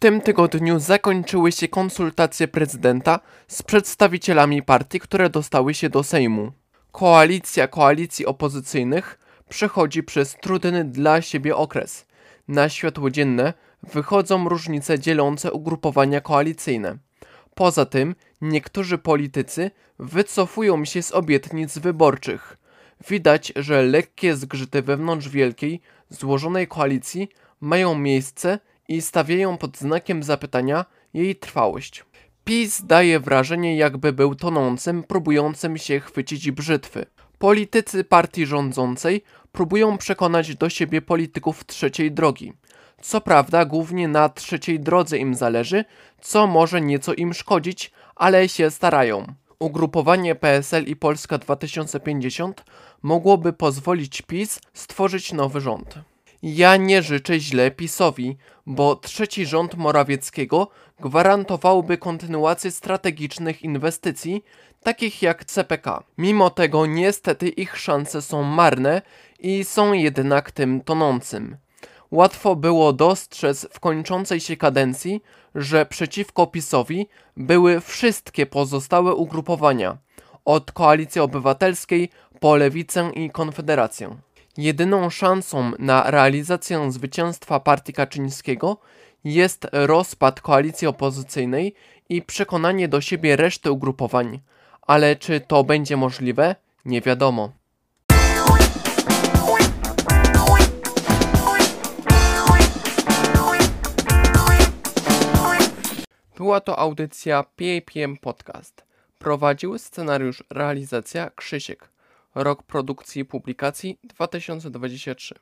tym tygodniu zakończyły się konsultacje prezydenta z przedstawicielami partii, które dostały się do Sejmu. Koalicja koalicji opozycyjnych przechodzi przez trudny dla siebie okres. Na światło dzienne wychodzą różnice dzielące ugrupowania koalicyjne. Poza tym niektórzy politycy wycofują się z obietnic wyborczych. Widać, że lekkie zgrzyty wewnątrz wielkiej, złożonej koalicji mają miejsce i stawiają pod znakiem zapytania jej trwałość. PiS daje wrażenie, jakby był tonącym, próbującym się chwycić brzytwy. Politycy partii rządzącej próbują przekonać do siebie polityków trzeciej drogi. Co prawda, głównie na trzeciej drodze im zależy, co może nieco im szkodzić, ale się starają. Ugrupowanie PSL i Polska 2050 mogłoby pozwolić PiS stworzyć nowy rząd. Ja nie życzę źle PiSowi, bo trzeci rząd Morawieckiego gwarantowałby kontynuację strategicznych inwestycji, takich jak CPK. Mimo tego niestety ich szanse są marne i są jednak tym tonącym. Łatwo było dostrzec w kończącej się kadencji, że przeciwko PiSowi były wszystkie pozostałe ugrupowania, od Koalicji Obywatelskiej po Lewicę i Konfederację. Jedyną szansą na realizację zwycięstwa partii Kaczyńskiego jest rozpad koalicji opozycyjnej i przekonanie do siebie reszty ugrupowań, ale czy to będzie możliwe, nie wiadomo. Była to audycja PAPM Podcast. Prowadził scenariusz realizacja Krzysiek. Rok produkcji i publikacji 2023.